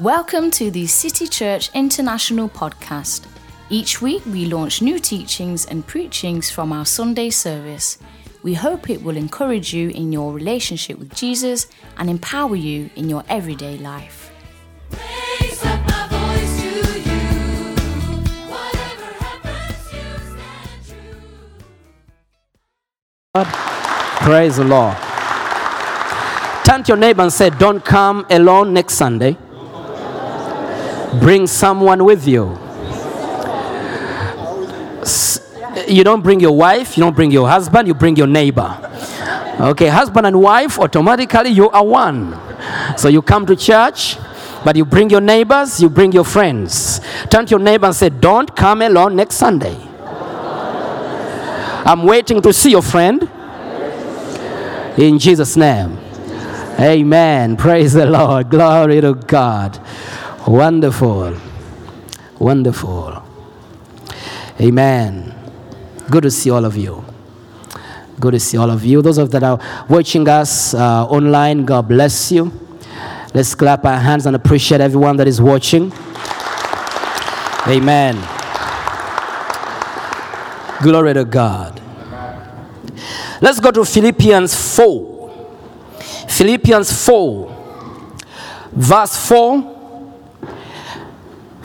Welcome to the City Church International podcast. Each week we launch new teachings and preachings from our Sunday service. We hope it will encourage you in your relationship with Jesus and empower you in your everyday life. Raise up my voice to you. Whatever happens, you stand true. Praise the Lord. Turn to your neighbor and say, Don't come alone next Sunday. Bring someone with you. You don't bring your wife, you don't bring your husband, you bring your neighbor. Okay, husband and wife, automatically you are one. So you come to church, but you bring your neighbors, you bring your friends. Turn to your neighbor and say, Don't come alone next Sunday. I'm waiting to see your friend. In Jesus' name. Amen. Praise the Lord. Glory to God. Wonderful. Wonderful. Amen. Good to see all of you. Good to see all of you. Those of that are watching us uh, online, God bless you. Let's clap our hands and appreciate everyone that is watching. Amen. Glory to God. Let's go to Philippians 4. Philippians 4, verse 4.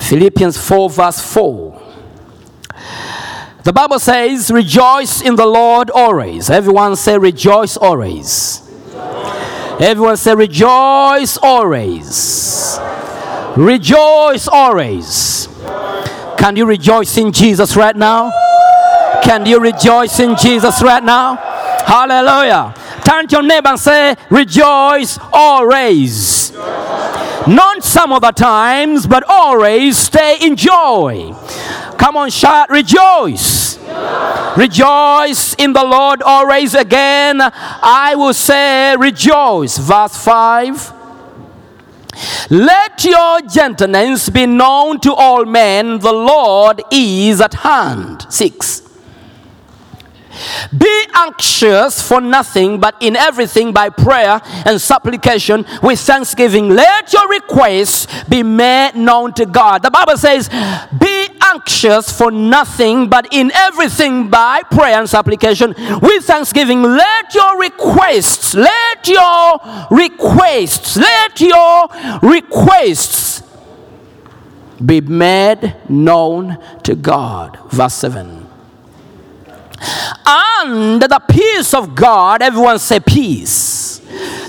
Philippians 4, verse 4. The Bible says, Rejoice in the Lord always. Everyone say, Rejoice always. Everyone say, Rejoice always. Rejoice always. Can you rejoice in Jesus right now? Can you rejoice in Jesus right now? Hallelujah. Turn to your neighbor and say, Rejoice always. Not some other times, but always stay in joy. Come on, shout, Rejoice. Rejoice in the Lord always again. I will say, Rejoice. Verse 5. Let your gentleness be known to all men, the Lord is at hand. 6. Be anxious for nothing, but in everything by prayer and supplication with thanksgiving. Let your requests be made known to God. The Bible says, Be anxious for nothing, but in everything by prayer and supplication with thanksgiving. Let your requests, let your requests, let your requests be made known to God. Verse 7 and the peace of God, everyone say peace.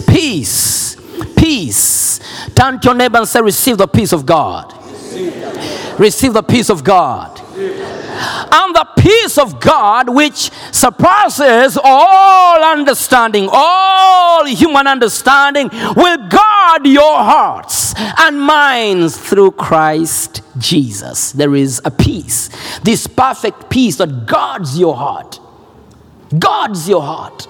Peace. Peace. Turn to your neighbor and say, Receive the peace of God. Receive the peace of God. And the peace of God, which surpasses all understanding, all human understanding, will guard your hearts and minds through Christ Jesus. There is a peace, this perfect peace that guards your heart, guards your heart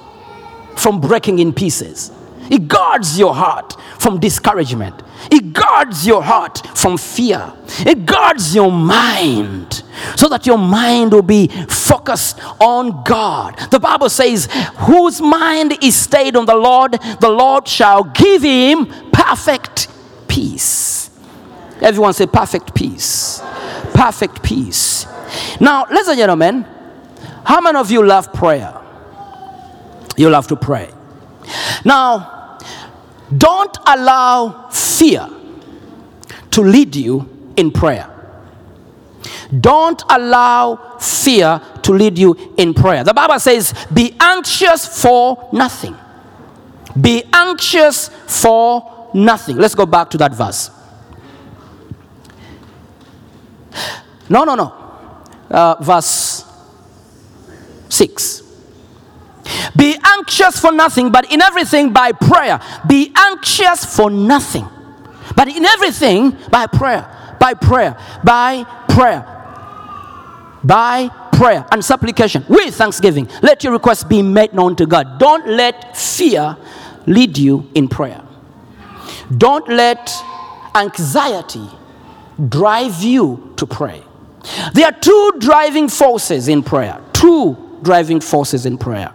from breaking in pieces. It guards your heart from discouragement. It guards your heart from fear. It guards your mind so that your mind will be focused on God. The Bible says, Whose mind is stayed on the Lord, the Lord shall give him perfect peace. Everyone say, Perfect peace. Perfect peace. Now, ladies and gentlemen, how many of you love prayer? You love to pray. Now, don't allow fear to lead you in prayer. Don't allow fear to lead you in prayer. The Bible says, Be anxious for nothing. Be anxious for nothing. Let's go back to that verse. No, no, no. Uh, verse 6. Be anxious for nothing, but in everything by prayer. Be anxious for nothing, but in everything by prayer. By prayer. By prayer. By prayer and supplication with thanksgiving. Let your requests be made known to God. Don't let fear lead you in prayer. Don't let anxiety drive you to pray. There are two driving forces in prayer. Two driving forces in prayer.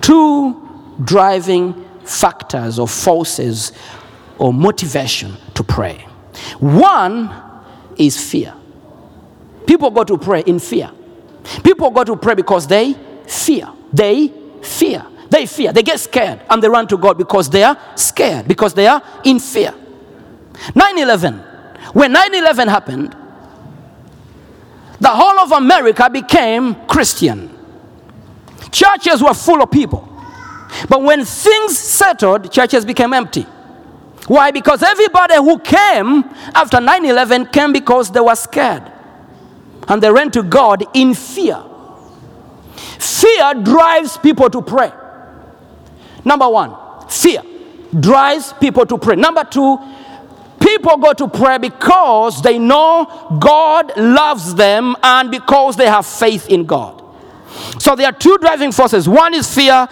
Two driving factors or forces or motivation to pray. One is fear. People go to pray in fear. People go to pray because they fear. They fear. They fear. They get scared and they run to God because they are scared, because they are in fear. 9 11. When 9 11 happened, the whole of America became Christian. Churches were full of people. But when things settled, churches became empty. Why? Because everybody who came after 9 11 came because they were scared. And they ran to God in fear. Fear drives people to pray. Number one, fear drives people to pray. Number two, people go to pray because they know God loves them and because they have faith in God. So there are two driving forces one is fear,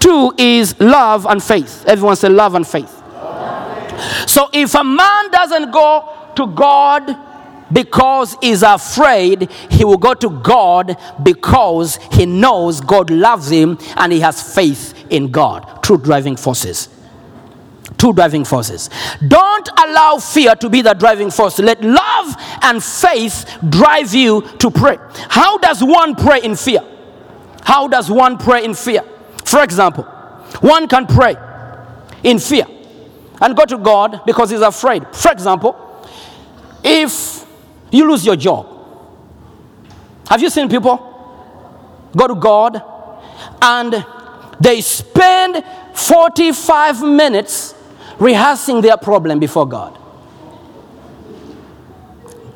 two is love and faith. Everyone say love and faith. So if a man doesn't go to God because he's afraid, he will go to God because he knows God loves him and he has faith in God. Two driving forces. Two driving forces. Don't allow fear to be the driving force. Let love and faith drive you to pray. How does one pray in fear? How does one pray in fear? For example, one can pray in fear and go to God because he's afraid. For example, if you lose your job, have you seen people go to God and they spend 45 minutes rehearsing their problem before God?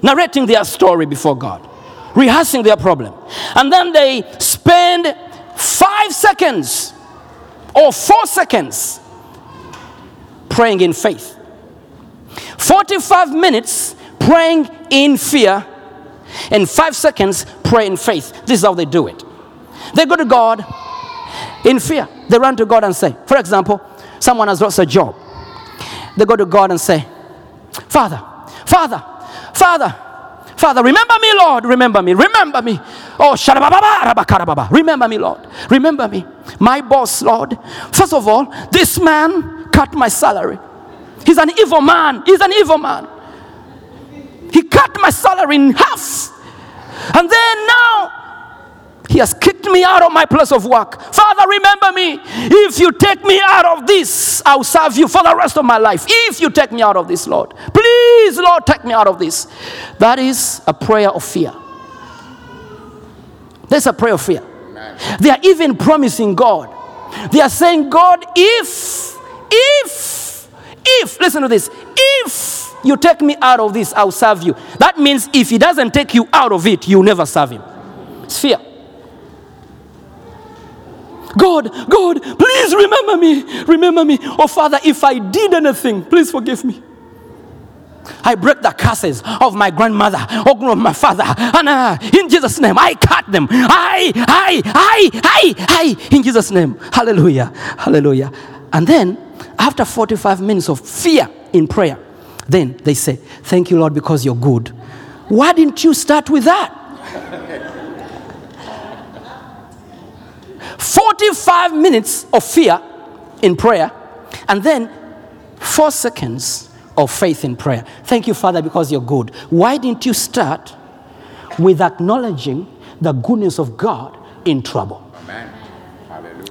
Narrating their story before God, rehearsing their problem. And then they spend five seconds or four seconds praying in faith. 45 minutes praying in fear, and five seconds pray in faith. This is how they do it. They go to God in fear. They run to God and say, for example, someone has lost a job. They go to God and say, Father, Father, Father, Father, remember me, Lord, remember me, remember me. Oh, sharabababarabakarabbaba. remember me, Lord, remember me. My boss, Lord. First of all, this man cut my salary. He's an evil man. He's an evil man. He cut my salary in half. And then now, he has kicked me out of my place of work. Father, remember me. If you take me out of this, I'll serve you for the rest of my life. If you take me out of this, Lord. Please, Lord, take me out of this. That is a prayer of fear. That's a prayer of fear. They are even promising God. They are saying, God, if, if, if, listen to this, if you take me out of this, I'll serve you. That means if He doesn't take you out of it, you'll never serve Him. It's fear. God, God, please remember me. Remember me. Oh, Father, if I did anything, please forgive me. I break the curses of my grandmother or of my father. And uh, in Jesus' name, I cut them. I, I, I, I, I, in Jesus' name. Hallelujah. Hallelujah. And then, after 45 minutes of fear in prayer, then they say, Thank you, Lord, because you're good. Why didn't you start with that? 45 minutes of fear in prayer, and then four seconds of faith in prayer. Thank you, Father, because you're good. Why didn't you start with acknowledging the goodness of God in trouble?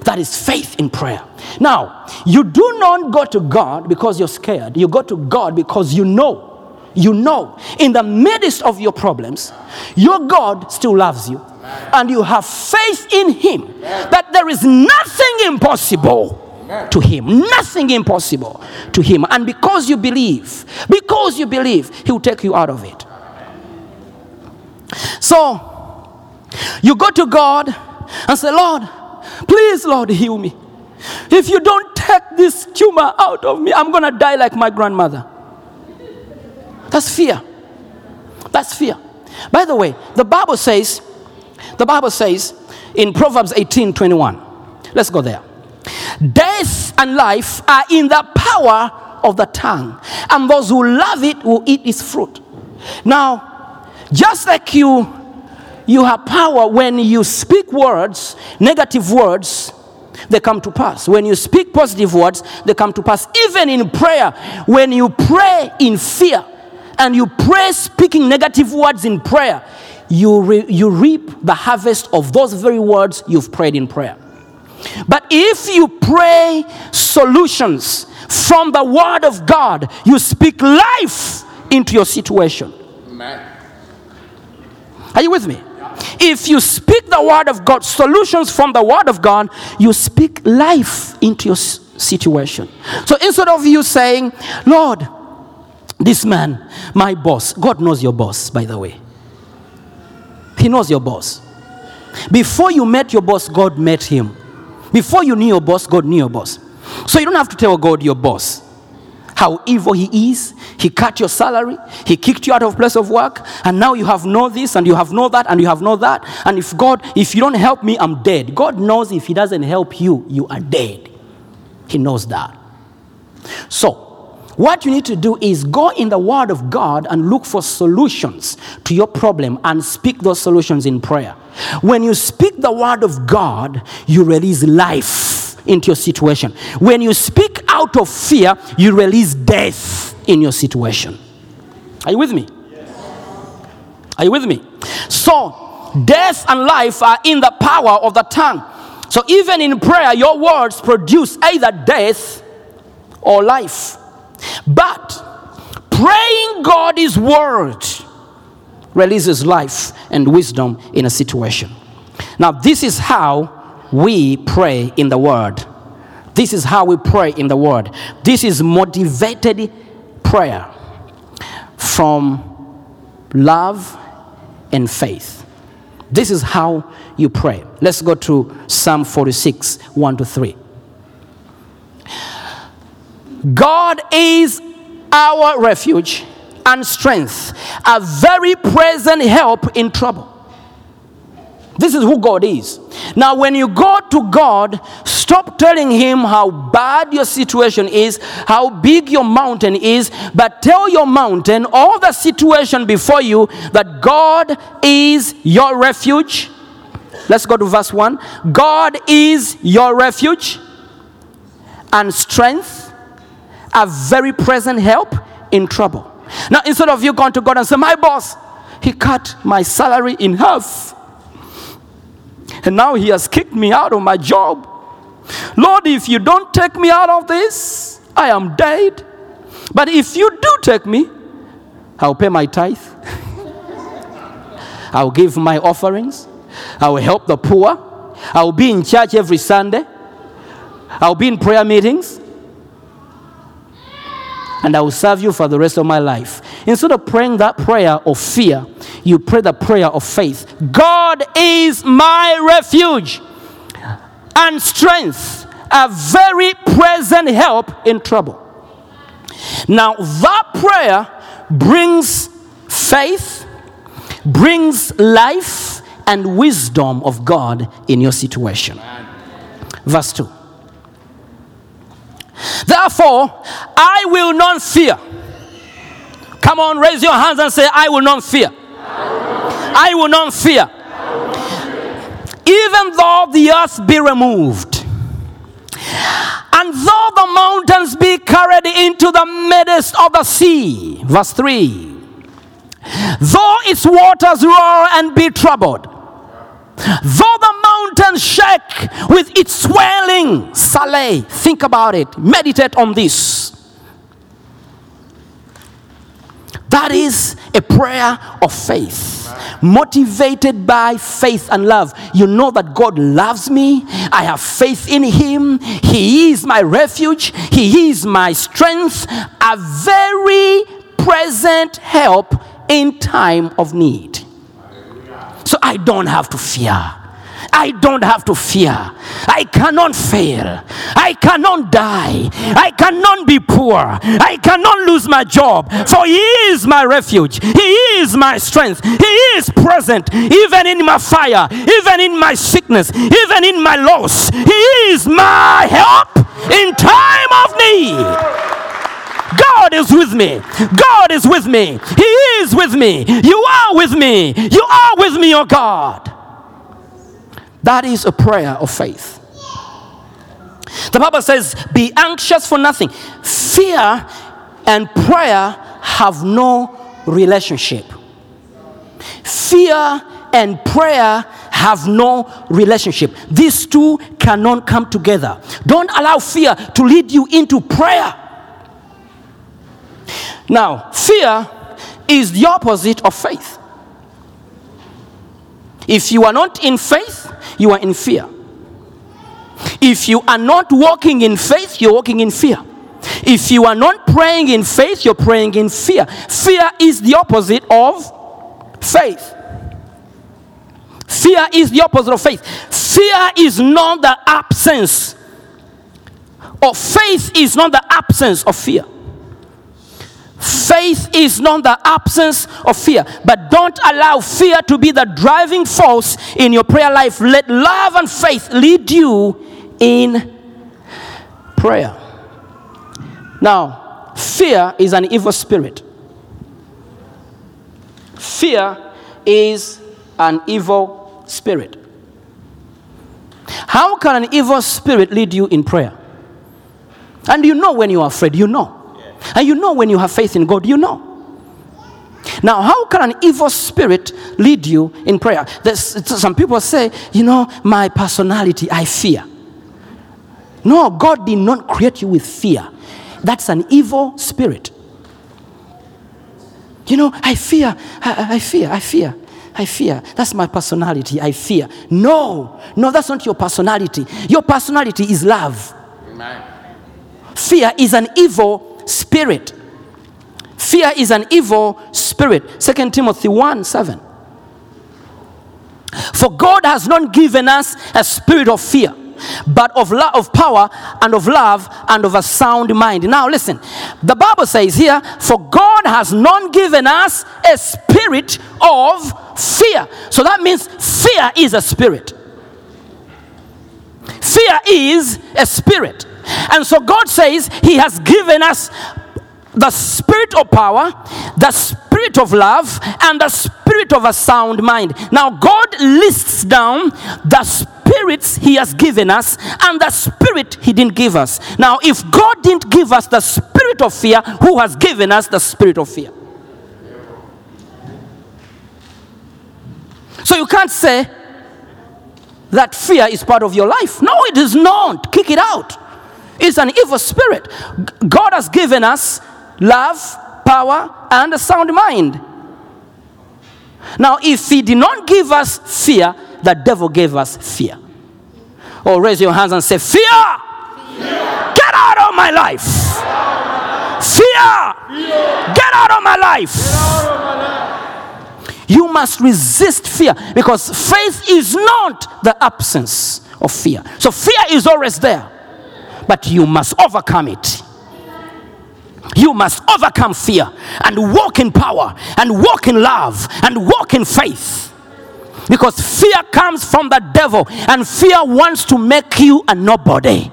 That is faith in prayer. Now, you do not go to God because you're scared. You go to God because you know. You know, in the midst of your problems, your God still loves you. And you have faith in Him that there is nothing impossible to Him. Nothing impossible to Him. And because you believe, because you believe, He will take you out of it. So, you go to God and say, Lord, please, Lord, heal me. If you don't take this tumor out of me, I'm going to die like my grandmother. That's fear. That's fear. By the way, the Bible says, the Bible says in Proverbs 18 21, let's go there. Death and life are in the power of the tongue, and those who love it will eat its fruit. Now, just like you, you have power when you speak words, negative words, they come to pass. When you speak positive words, they come to pass. Even in prayer, when you pray in fear and you pray speaking negative words in prayer, you, re- you reap the harvest of those very words you've prayed in prayer. But if you pray solutions from the Word of God, you speak life into your situation. Amen. Are you with me? If you speak the Word of God, solutions from the Word of God, you speak life into your situation. So instead of you saying, Lord, this man, my boss, God knows your boss, by the way. He knows your boss. Before you met your boss, God met him. Before you knew your boss, God knew your boss. So you don't have to tell God your boss how evil he is. He cut your salary. He kicked you out of place of work. And now you have no this and you have no that and you have no that. And if God, if you don't help me, I'm dead. God knows if he doesn't help you, you are dead. He knows that. So, what you need to do is go in the Word of God and look for solutions to your problem and speak those solutions in prayer. When you speak the Word of God, you release life into your situation. When you speak out of fear, you release death in your situation. Are you with me? Are you with me? So, death and life are in the power of the tongue. So, even in prayer, your words produce either death or life. But praying God God's word releases life and wisdom in a situation. Now, this is how we pray in the word. This is how we pray in the word. This is motivated prayer from love and faith. This is how you pray. Let's go to Psalm 46 1 to 3. God is our refuge and strength, a very present help in trouble. This is who God is. Now, when you go to God, stop telling Him how bad your situation is, how big your mountain is, but tell your mountain, all the situation before you, that God is your refuge. Let's go to verse 1. God is your refuge and strength, a very present help in trouble. Now, instead of you going to God and say, My boss, he cut my salary in half. And now he has kicked me out of my job. Lord, if you don't take me out of this, I am dead. But if you do take me, I'll pay my tithe. I'll give my offerings. I will help the poor. I will be in church every Sunday. I'll be in prayer meetings. And I will serve you for the rest of my life. Instead of praying that prayer of fear, you pray the prayer of faith. God is my refuge and strength, a very present help in trouble. Now, that prayer brings faith, brings life, and wisdom of God in your situation. Verse 2. Therefore, I will not fear. Come on, raise your hands and say, I will not fear. I will not fear. Even though the earth be removed, and though the mountains be carried into the midst of the sea. Verse 3. Though its waters roar and be troubled, though the mountains shake with its swelling, Selah, think about it, meditate on this. That is a prayer of faith, motivated by faith and love. You know that God loves me. I have faith in Him. He is my refuge. He is my strength, a very present help in time of need. So I don't have to fear. I don't have to fear. I cannot fail. I cannot die. I cannot be poor. I cannot lose my job. For He is my refuge. He is my strength. He is present even in my fire, even in my sickness, even in my loss. He is my help in time of need. God is with me. God is with me. He is with me. You are with me. You are with me, oh God. That is a prayer of faith. The Bible says, Be anxious for nothing. Fear and prayer have no relationship. Fear and prayer have no relationship. These two cannot come together. Don't allow fear to lead you into prayer. Now, fear is the opposite of faith. If you are not in faith, you are in fear. If you are not walking in faith, you're walking in fear. If you are not praying in faith, you're praying in fear. Fear is the opposite of faith. Fear is the opposite of faith. Fear is not the absence, or faith is not the absence of fear. Faith is not the absence of fear, but don't allow fear to be the driving force in your prayer life. Let love and faith lead you in prayer. Now, fear is an evil spirit. Fear is an evil spirit. How can an evil spirit lead you in prayer? And you know when you are afraid, you know. And you know when you have faith in God, you know. Now, how can an evil spirit lead you in prayer? There's, some people say, you know, my personality, I fear. No, God did not create you with fear. That's an evil spirit. You know, I fear, I, I fear, I fear, I fear. That's my personality, I fear. No, no, that's not your personality. Your personality is love. Fear is an evil spirit. Fear is an evil spirit. 2 Timothy 1 7. For God has not given us a spirit of fear, but of love, of power, and of love, and of a sound mind. Now, listen. The Bible says here, "For God has not given us a spirit of fear." So that means fear is a spirit. Fear is a spirit. And so God says He has given us the spirit of power, the spirit of love, and the spirit of a sound mind. Now, God lists down the spirits He has given us and the spirit He didn't give us. Now, if God didn't give us the spirit of fear, who has given us the spirit of fear? So you can't say that fear is part of your life. No, it is not. Kick it out. It's an evil spirit. God has given us love, power, and a sound mind. Now, if He did not give us fear, the devil gave us fear. Oh, raise your hands and say, Fear! Get out of my life! Fear! Get out of my life! You must resist fear because faith is not the absence of fear. So, fear is always there, but you must overcome it. You must overcome fear and walk in power and walk in love and walk in faith. Because fear comes from the devil and fear wants to make you a nobody.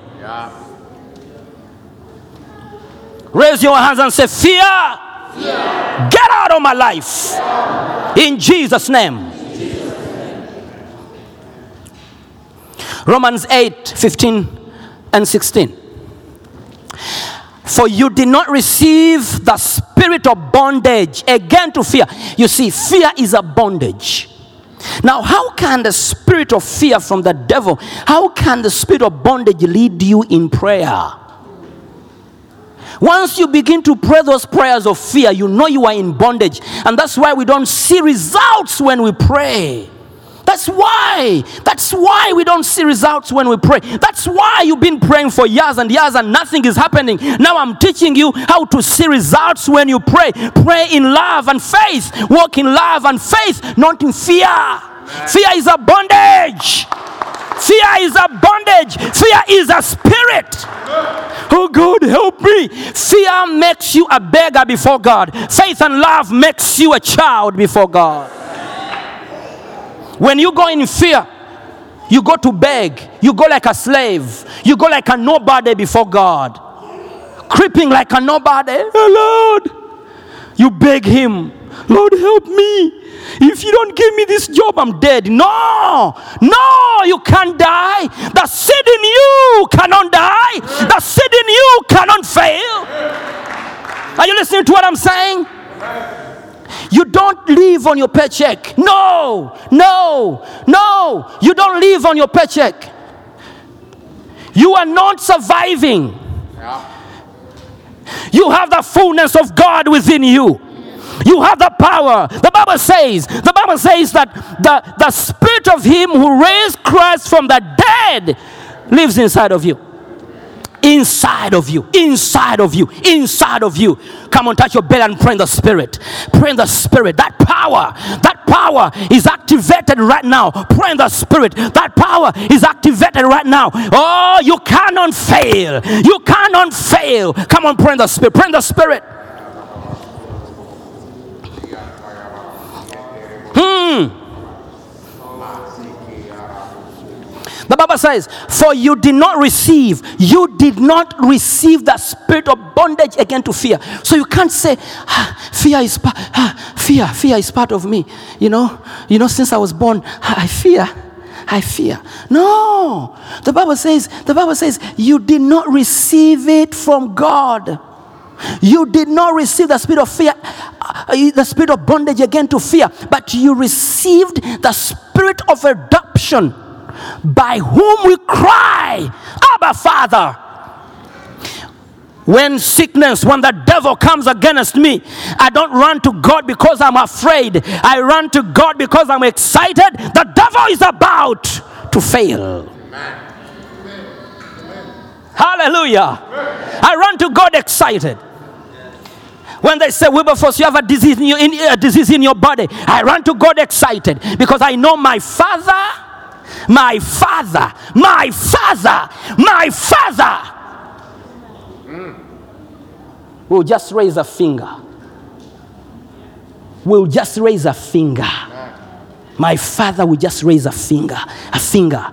Raise your hands and say, Fear, get out of my life. In Jesus' name. Romans 8 15 and 16. For you did not receive the spirit of bondage again to fear. You see, fear is a bondage. Now, how can the spirit of fear from the devil, how can the spirit of bondage lead you in prayer? Once you begin to pray those prayers of fear, you know you are in bondage. And that's why we don't see results when we pray. That's why. That's why we don't see results when we pray. That's why you've been praying for years and years and nothing is happening. Now I'm teaching you how to see results when you pray. Pray in love and faith. Walk in love and faith, not in fear. Fear is a bondage. Fear is a bondage. Fear is a spirit. Oh God, help me. Fear makes you a beggar before God. Faith and love makes you a child before God. When you go in fear, you go to beg. You go like a slave. You go like a nobody before God. Creeping like a nobody. Oh Lord. You beg Him, Lord, help me. if you don't give me this job, I'm dead. No, no, you can't die. The seed in you cannot die, the seed in you cannot fail. Are you listening to what I'm saying? You don't live on your paycheck. No, no, no. You don't live on your paycheck. You are not surviving. You have the fullness of God within you. You have the power. The Bible says, the Bible says that the, the spirit of him who raised Christ from the dead lives inside of you. Inside of you, inside of you, inside of you. Come on, touch your belly and pray in the spirit. Pray in the spirit. That power, that power is activated right now. Pray in the spirit. That power is activated right now. Oh, you cannot fail. You cannot fail. Come on, pray in the spirit. Pray in the spirit. Hmm. The Bible says, For you did not receive, you did not receive the spirit of bondage again to fear. So you can't say, "Ah, fear is pa- ah, fear, fear is part of me. You know, you know, since I was born, ah, I fear. I fear. No. The Bible says, the Bible says, you did not receive it from God. You did not receive the spirit of fear, uh, the spirit of bondage again to fear, but you received the spirit of adoption by whom we cry, Abba, Father. When sickness, when the devil comes against me, I don't run to God because I'm afraid. I run to God because I'm excited. The devil is about to fail. Hallelujah. I run to God excited. When they say, Wilberforce, you have a disease, in your, in, a disease in your body, I run to God excited because I know my Father, my Father, my Father, my Father We'll just raise a finger. We'll just raise a finger. My Father will just raise a finger, a finger.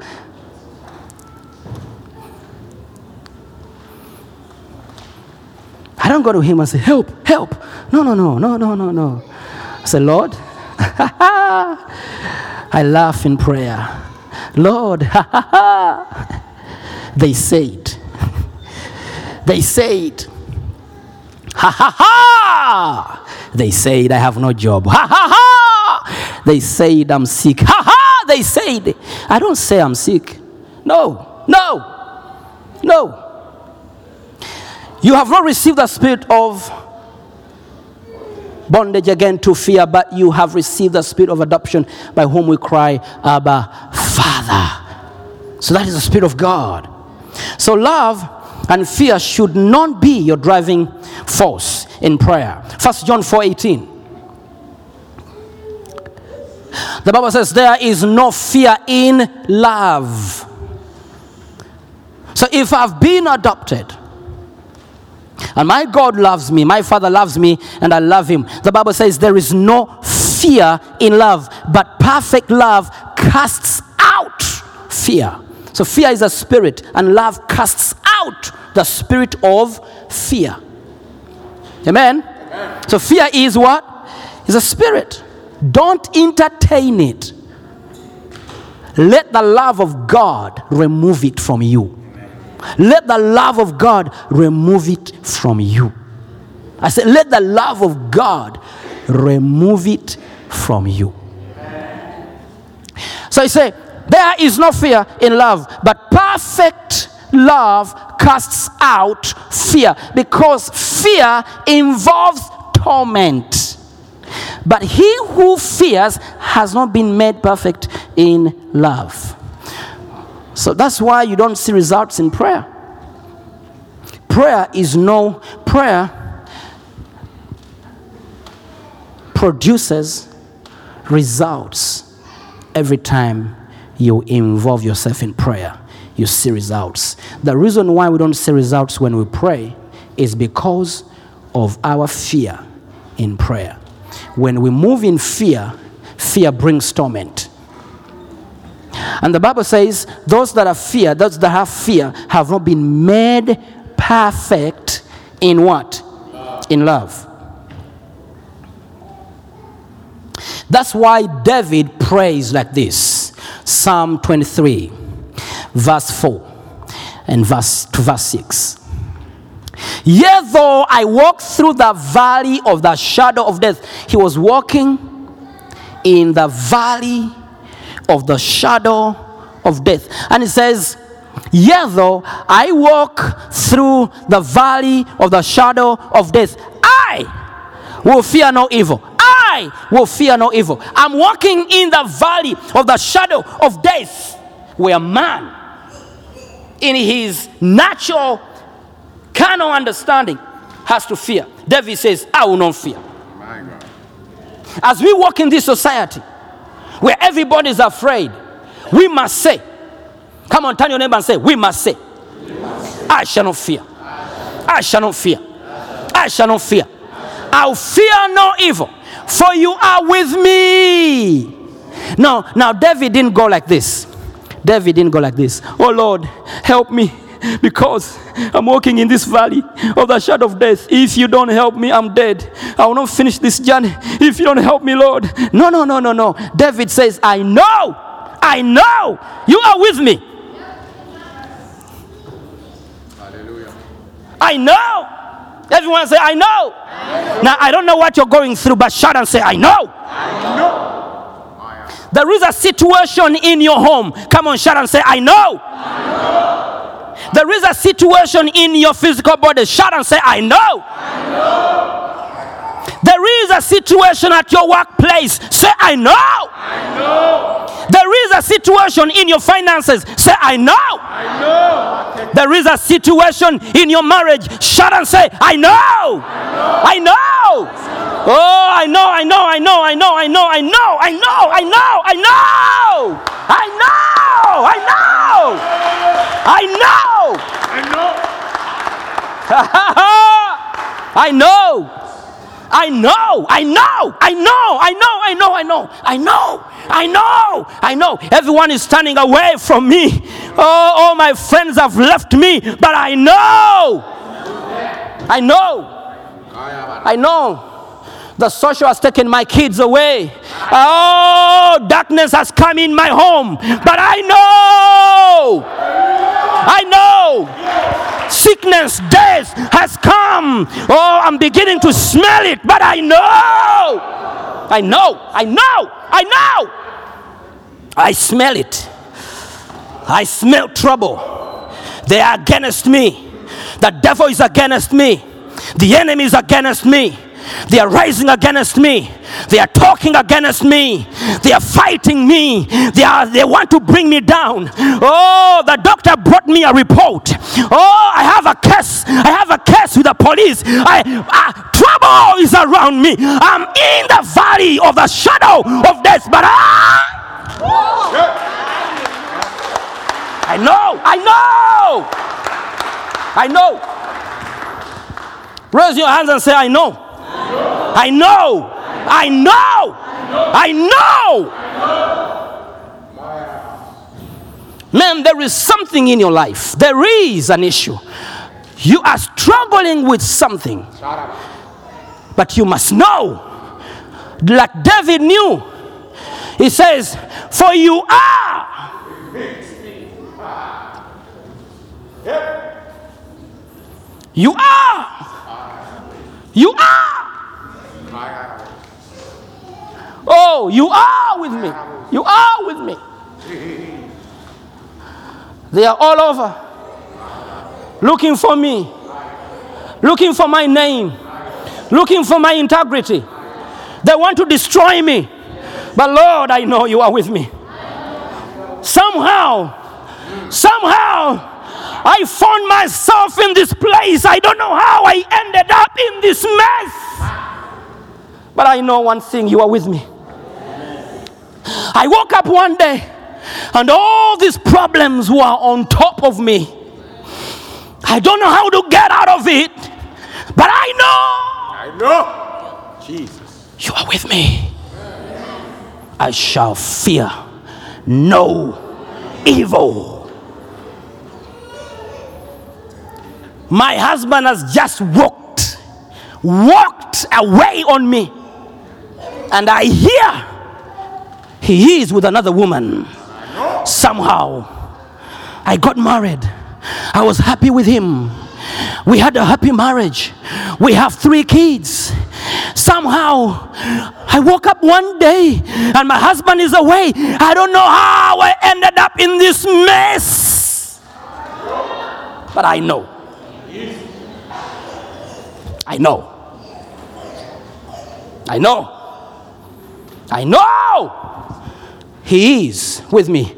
I don't go to him and say, Help, help. No, no, no, no, no, no, no. I say, Lord, I laugh in prayer. Lord, ha they said, they said, ha ha ha. They said, I have no job. Ha ha ha. They said, I'm sick. Ha ha. They said, I don't say I'm sick. No, no, no. You have not received the spirit of bondage again to fear, but you have received the spirit of adoption by whom we cry, Abba. So that is the spirit of God. So love and fear should not be your driving force in prayer. First John 4:18. The Bible says there is no fear in love. So if I've been adopted, and my God loves me, my Father loves me, and I love Him. The Bible says there is no fear in love, but perfect love casts out fear. So fear is a spirit, and love casts out the spirit of fear. Amen? So fear is what? Is a spirit. Don't entertain it. Let the love of God remove it from you. Let the love of God remove it from you. I said, let the love of God remove it from you. So he said, there is no fear in love, but perfect love casts out fear because fear involves torment. But he who fears has not been made perfect in love. So that's why you don't see results in prayer. Prayer is no, prayer produces results every time you involve yourself in prayer. You see results. The reason why we don't see results when we pray is because of our fear in prayer. When we move in fear, fear brings torment. And the Bible says, those that have fear, those that have fear, have not been made perfect in what? In love. That's why David prays like this Psalm 23, verse 4 and verse, to verse 6. Yet though I walk through the valley of the shadow of death, he was walking in the valley of the shadow of death. And it says, Yet though I walk through the valley of the shadow of death, I will fear no evil. I will fear no evil. I'm walking in the valley of the shadow of death, where man, in his natural carnal understanding, has to fear. David says, I will not fear. As we walk in this society where everybody is afraid, we must say, Come on, turn your neighbor and say, We must say, I shall not fear. I shall not fear. I shall not fear. I'll fear no evil, for you are with me. Now, now David didn't go like this. David didn't go like this. Oh Lord, help me because I'm walking in this valley of the shadow of death. If you don't help me, I'm dead. I will not finish this journey if you don't help me, Lord. No, no, no, no, no. David says, I know, I know you are with me. I know. Everyone say, I know. Now, I don't know what you're going through, but shout and say, I know. There is a situation in your home. Come on, shout and say, I know. There is a situation in your physical body. Shout and say, I know. There is a situation at your workplace. Say, I know. I know. There is a situation in your finances. Say, I know. I know. There is a situation in your marriage. Shout and say, I know. I know. Oh, I know, I know, I know, I know, I know, I know, I know, I know, I know. I know. I know. I know. I know. I know, I know, I know, I know, I know, I know, I know, I know, I know. Everyone is turning away from me. Oh, all my friends have left me, but I know, I know, ah, I know. The social has taken my kids away. Oh, darkness has come in my home, but I know, I know sickness, death has come. Oh, I'm beginning to smell it, but I know. I know. I know. I know. I smell it. I smell trouble. They are against me. The devil is against me. The enemy is against me. They are rising against me. They are talking against me. They are fighting me. They are they want to bring me down. Oh, the doctor brought me a report. Oh, I have a case. I have a case with the police. I ah, trouble is around me. I'm in the valley of the shadow of death, but I I know. I know. I know. Raise your hands and say, I know. I know. I know. I know. Man, there is something in your life. There is an issue. You are struggling with something. But you must know, like David knew, he says, For you are. You are. You are. Oh, you are with me. You are with me. They are all over looking for me, looking for my name, looking for my integrity. They want to destroy me. But Lord, I know you are with me. Somehow, somehow, I found myself in this place. I don't know how I ended up in this mess. But I know one thing you are with me. I woke up one day and all these problems were on top of me. I don't know how to get out of it, but I know I know. Jesus. you are with me. I shall fear no evil. My husband has just walked, walked away on me, and I hear he is with another woman. Somehow, I got married. I was happy with him. We had a happy marriage. We have three kids. Somehow, I woke up one day and my husband is away. I don't know how I ended up in this mess. But I know. I know. I know. I know. He is with me.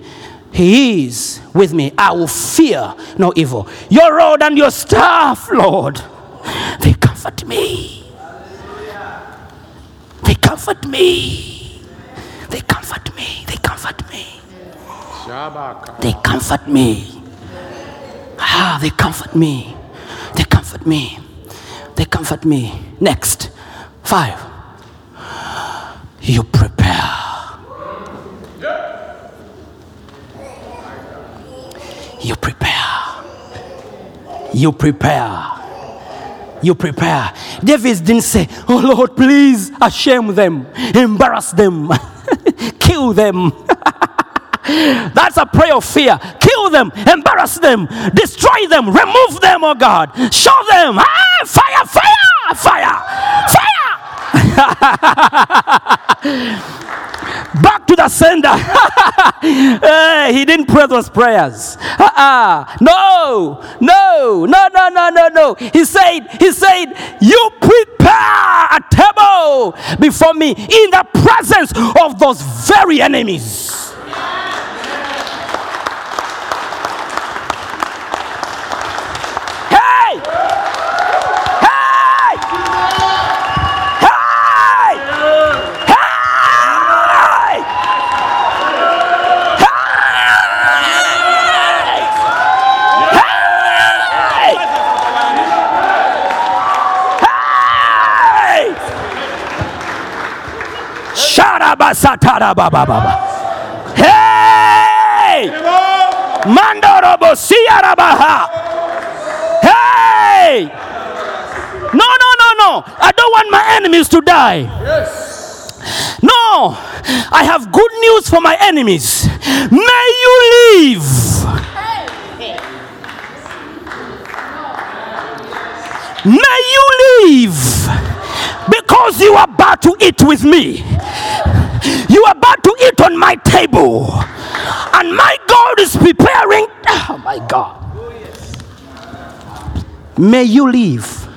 He is with me. I will fear no evil. Your rod and your staff, Lord, they comfort me. They comfort me. They comfort me. They comfort me. They comfort me. Ah, they comfort me. They comfort me. They comfort me. Next, five. You prepare. You prepare. You prepare. You prepare. David didn't say, Oh Lord, please shame them, embarrass them, kill them. That's a prayer of fear. Kill them, embarrass them, destroy them, remove them, oh God. Show them, ah, fire, fire, fire, fire. Back to the sender. Eh, he didn't pray those prayers. Uh-uh. No, no, no, no, no, no, no. He said, He said, You prepare a table before me in the presence of those very enemies. Hey! Hey! Hey! Hey! Hey! Hey! Sharabasatarabababa. Hey! Mandorobosiarabaha. Hey! No, no, no, no. I don't want my enemies to die. Yes. No, I have good news for my enemies. May you live. May you live because you are about to eat with me. You are about to eat on my table. And my God is preparing. Oh my God. May you live.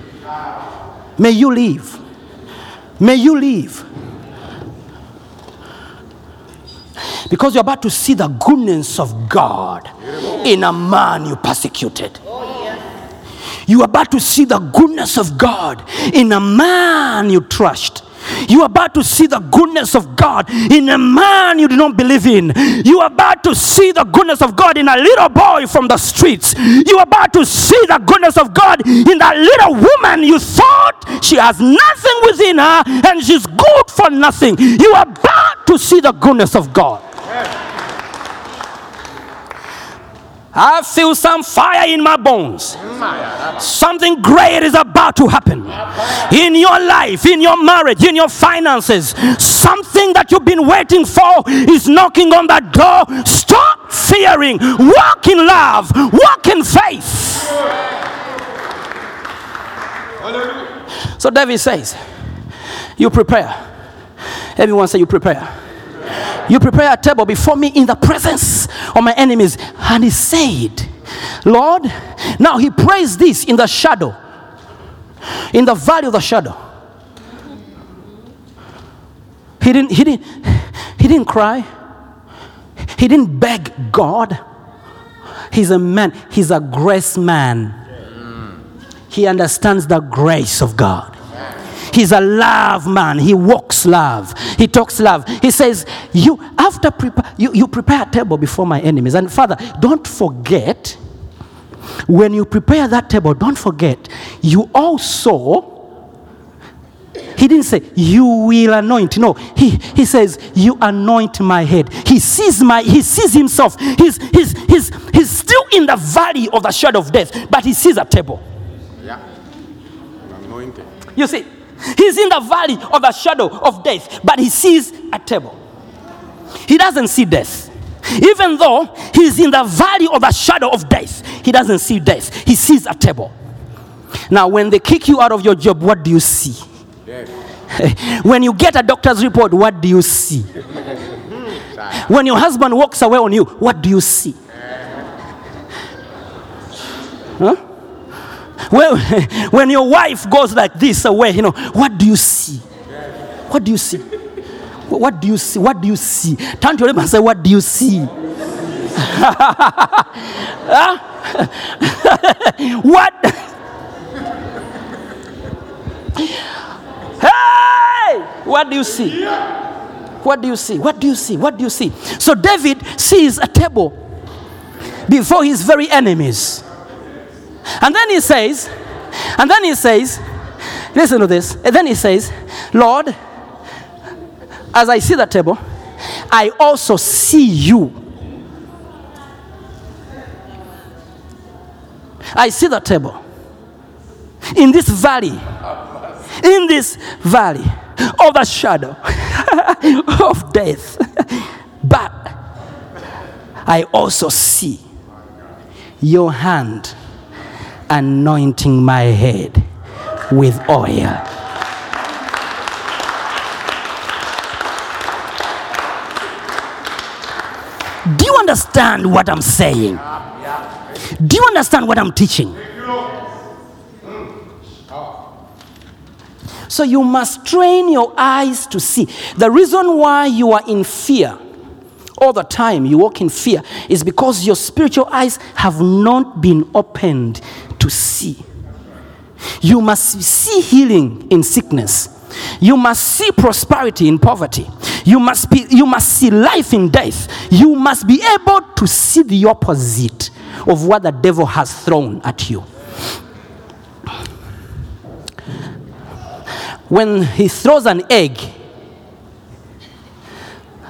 May you live. May you live. Because you're about to see the goodness of God in a man you persecuted. You are about to see the goodness of God in a man you trusted. You are about to see the goodness of God in a man you do not believe in. You are about to see the goodness of God in a little boy from the streets. You are about to see the goodness of God in that little woman you thought she has nothing within her and she's good for nothing. You are about to see the goodness of God. I feel some fire in my bones. Something great is about to happen in your life, in your marriage, in your finances. Something that you've been waiting for is knocking on that door. Stop fearing. Walk in love. Walk in faith. So David says, You prepare. Everyone say, You prepare. You prepare a table before me in the presence of my enemies. And he said, Lord, now he prays this in the shadow, in the valley of the shadow. He didn't, he didn't, he didn't cry. He didn't beg God. He's a man, he's a grace man. He understands the grace of God. He's a love man. He walks love. He talks love. He says, You after prepare you, you prepare a table before my enemies. And Father, don't forget, when you prepare that table, don't forget, you also he didn't say, You will anoint. No, he, he says, You anoint my head. He sees my he sees himself. He's he's he's he's still in the valley of the shadow of death, but he sees a table. Yeah. Anointed. You see, he's in the valley of the shadow of death, but he sees a table. he doesn't see death. Even though he's in the valley of the shadow of death, he doesn't see death. He sees a table. Now, when they kick you out of your job, what do you see? when you get a doctor's report, what do you see? when your husband walks away on you, what do you see? Huh? Well, when your wife goes like this uh, away, you know, what do you see? What do you see? What do you see? What do you see? Turn to your neighbor and say, What do you see? What? hey! What do you see? What do you see? What do you see? What do you see? So David sees a table before his very enemies. And then he says, and then he says, listen to this. And then he says, Lord, as I see the table, I also see you. I see the table in this valley, in this valley of the shadow of death. But I also see your hand anointing my head with oil. Do you understand what I'm saying? Do you understand what I'm teaching? So you must train your eyes to see. The reason why you are in fear all the time, you walk in fear, is because your spiritual eyes have not been opened to see. You must see healing in sickness. You must see prosperity in poverty. You must, be, you must see life in death. You must be able to see the opposite of what the devil has thrown at you. When he throws an egg,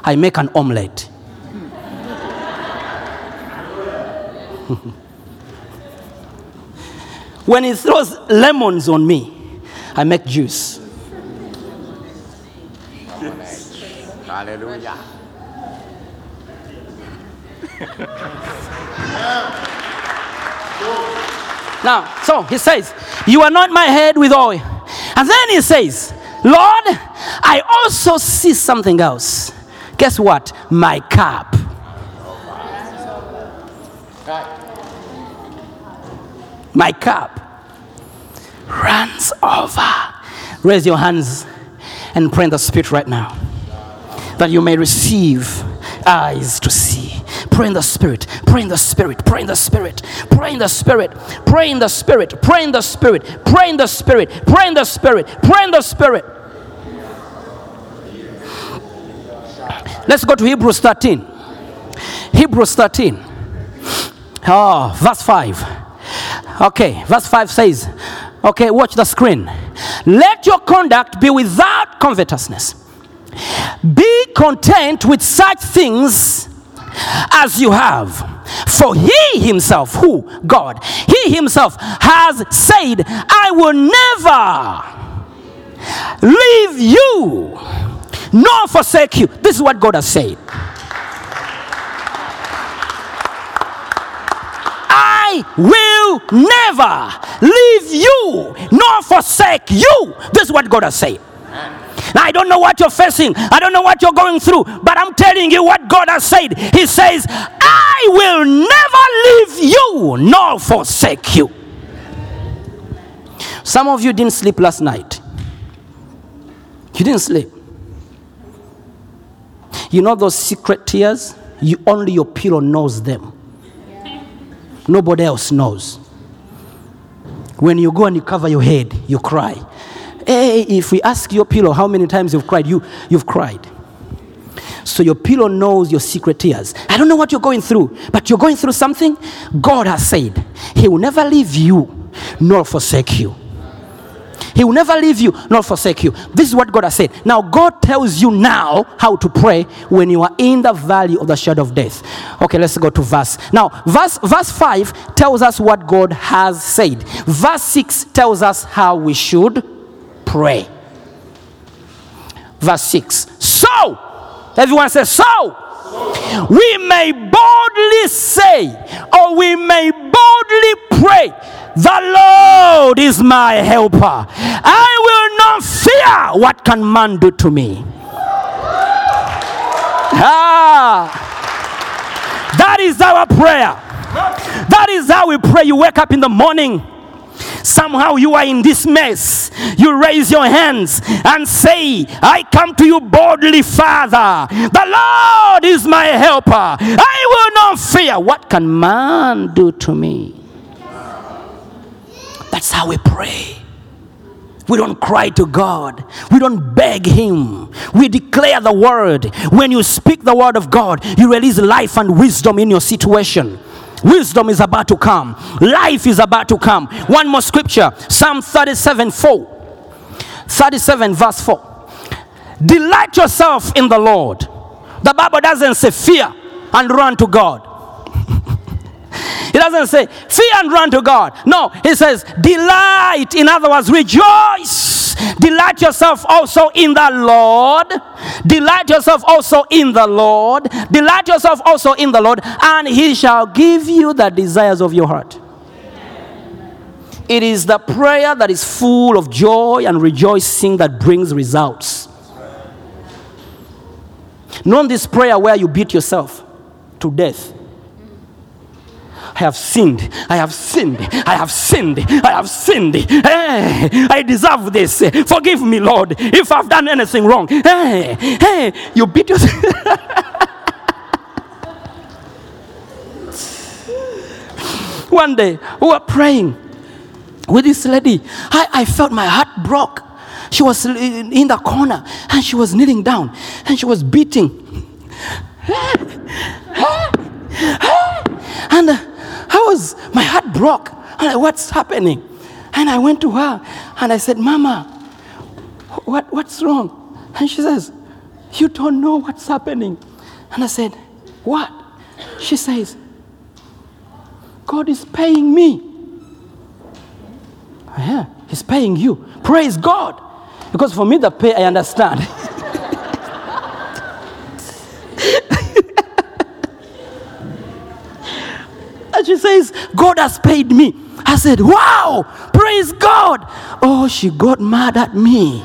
I make an omelette. when he throws lemons on me, I make juice. Hallelujah. Now, so he says, You anoint my head with oil. And then he says, Lord, I also see something else. Guess what? My cup. My cup runs over. Raise your hands and pray in the Spirit right now that you may receive eyes to see. Pray in the Spirit, pray in the Spirit, pray in the Spirit, pray in the Spirit, pray in the Spirit, pray in the Spirit, pray in the Spirit, pray in the Spirit, pray in the Spirit. Let's go to Hebrews 13. Hebrews 13. Oh, verse 5. Okay, verse 5 says, okay, watch the screen. Let your conduct be without covetousness. Be content with such things as you have. For he himself, who? God, he himself has said, I will never leave you nor forsake you. This is what God has said. I will never leave you nor forsake you. This is what God has said. Now, I don't know what you're facing. I don't know what you're going through, but I'm telling you what God has said. He says, I will never leave you nor forsake you. Some of you didn't sleep last night. You didn't sleep. You know those secret tears? You only your pillow knows them. Nobody else knows. When you go and you cover your head, you cry. Hey, if we ask your pillow how many times you've cried, you, you've cried. So your pillow knows your secret tears. I don't know what you're going through, but you're going through something. God has said, He will never leave you nor forsake you. He will never leave you nor forsake you. This is what God has said. Now, God tells you now how to pray when you are in the valley of the shadow of death. Okay, let's go to verse. Now, verse, verse 5 tells us what God has said, verse 6 tells us how we should pray. Verse 6 So, Everyone says, So we may boldly say, or we may boldly pray, The Lord is my helper. I will not fear what can man do to me. Ah, that is our prayer. That is how we pray. You wake up in the morning. Somehow you are in this mess. You raise your hands and say, I come to you boldly, Father. The Lord is my helper. I will not fear. What can man do to me? That's how we pray. We don't cry to God. We don't beg Him. We declare the word. When you speak the word of God, you release life and wisdom in your situation. Wisdom is about to come, life is about to come. One more scripture Psalm 37 4. 37 verse 4. Delight yourself in the Lord. The Bible doesn't say fear and run to God. It doesn't say fear and run to God. No, he says delight. In other words, rejoice. Delight yourself also in the Lord. Delight yourself also in the Lord. Delight yourself also in the Lord, and He shall give you the desires of your heart. It is the prayer that is full of joy and rejoicing that brings results. Not this prayer where you beat yourself to death. I have sinned. I have sinned. I have sinned. I have sinned. Hey, I deserve this. Forgive me, Lord, if I've done anything wrong. Hey, hey, you beat yourself. One day, we were praying with this lady. I, I felt my heart broke. She was in the corner and she was kneeling down and she was beating. And uh, I was, my heart broke. I'm like, what's happening? And I went to her and I said, Mama, what, what's wrong? And she says, You don't know what's happening. And I said, What? She says, God is paying me. Yeah, He's paying you. Praise God. Because for me, the pay, I understand. she says, God has paid me. I said, Wow, praise God. Oh, she got mad at me.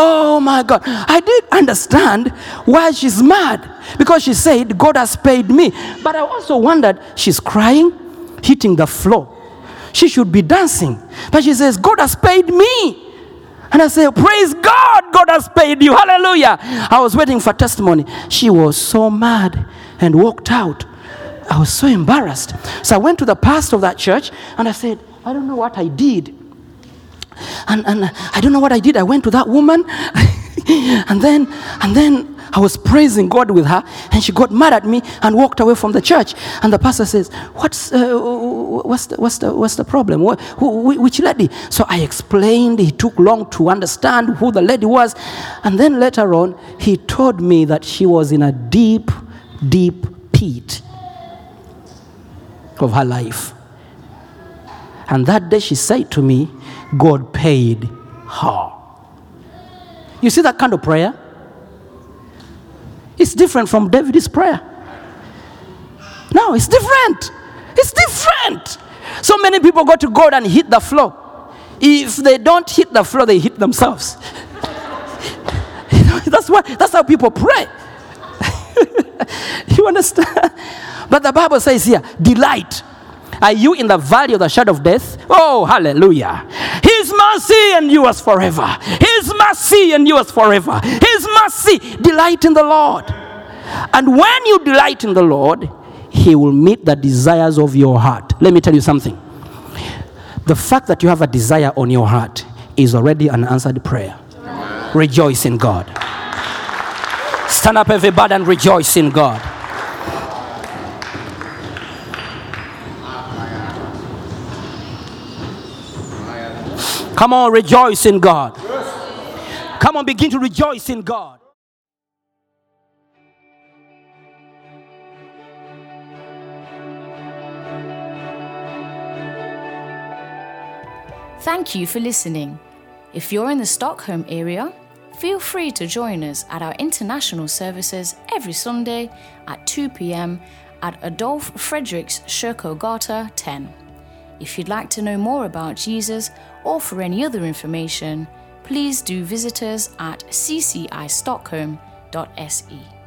Oh my God. I did understand why she's mad because she said, God has paid me. But I also wondered, she's crying, hitting the floor. She should be dancing. But she says, God has paid me. And I say, Praise God, God has paid you. Hallelujah. I was waiting for testimony. She was so mad and walked out. I was so embarrassed. So I went to the pastor of that church and I said, I don't know what I did. And, and I don't know what I did. I went to that woman and then and then I was praising God with her and she got mad at me and walked away from the church. And the pastor says, What's, uh, what's, the, what's, the, what's the problem? Wh- who- wh- which lady? So I explained. He took long to understand who the lady was. And then later on, he told me that she was in a deep, deep pit of her life. And that day she said to me, God paid her. You see that kind of prayer? It's different from David's prayer. No, it's different. It's different. So many people go to God and hit the floor. If they don't hit the floor, they hit themselves. That's what that's how people pray. you understand? But the Bible says here, delight. Are you in the valley of the shadow of death? Oh, hallelujah. His mercy endures forever. His mercy endures forever. His mercy, delight in the Lord. And when you delight in the Lord, He will meet the desires of your heart. Let me tell you something. The fact that you have a desire on your heart is already an answered prayer. Rejoice in God. Stand up, everybody, and rejoice in God. Come on, rejoice in God. Come on, begin to rejoice in God. Thank you for listening. If you're in the Stockholm area, feel free to join us at our international services every Sunday at 2 pm at Adolf Fredriks Kyrkogata 10. If you'd like to know more about Jesus or for any other information, please do visit us at ccistockholm.se.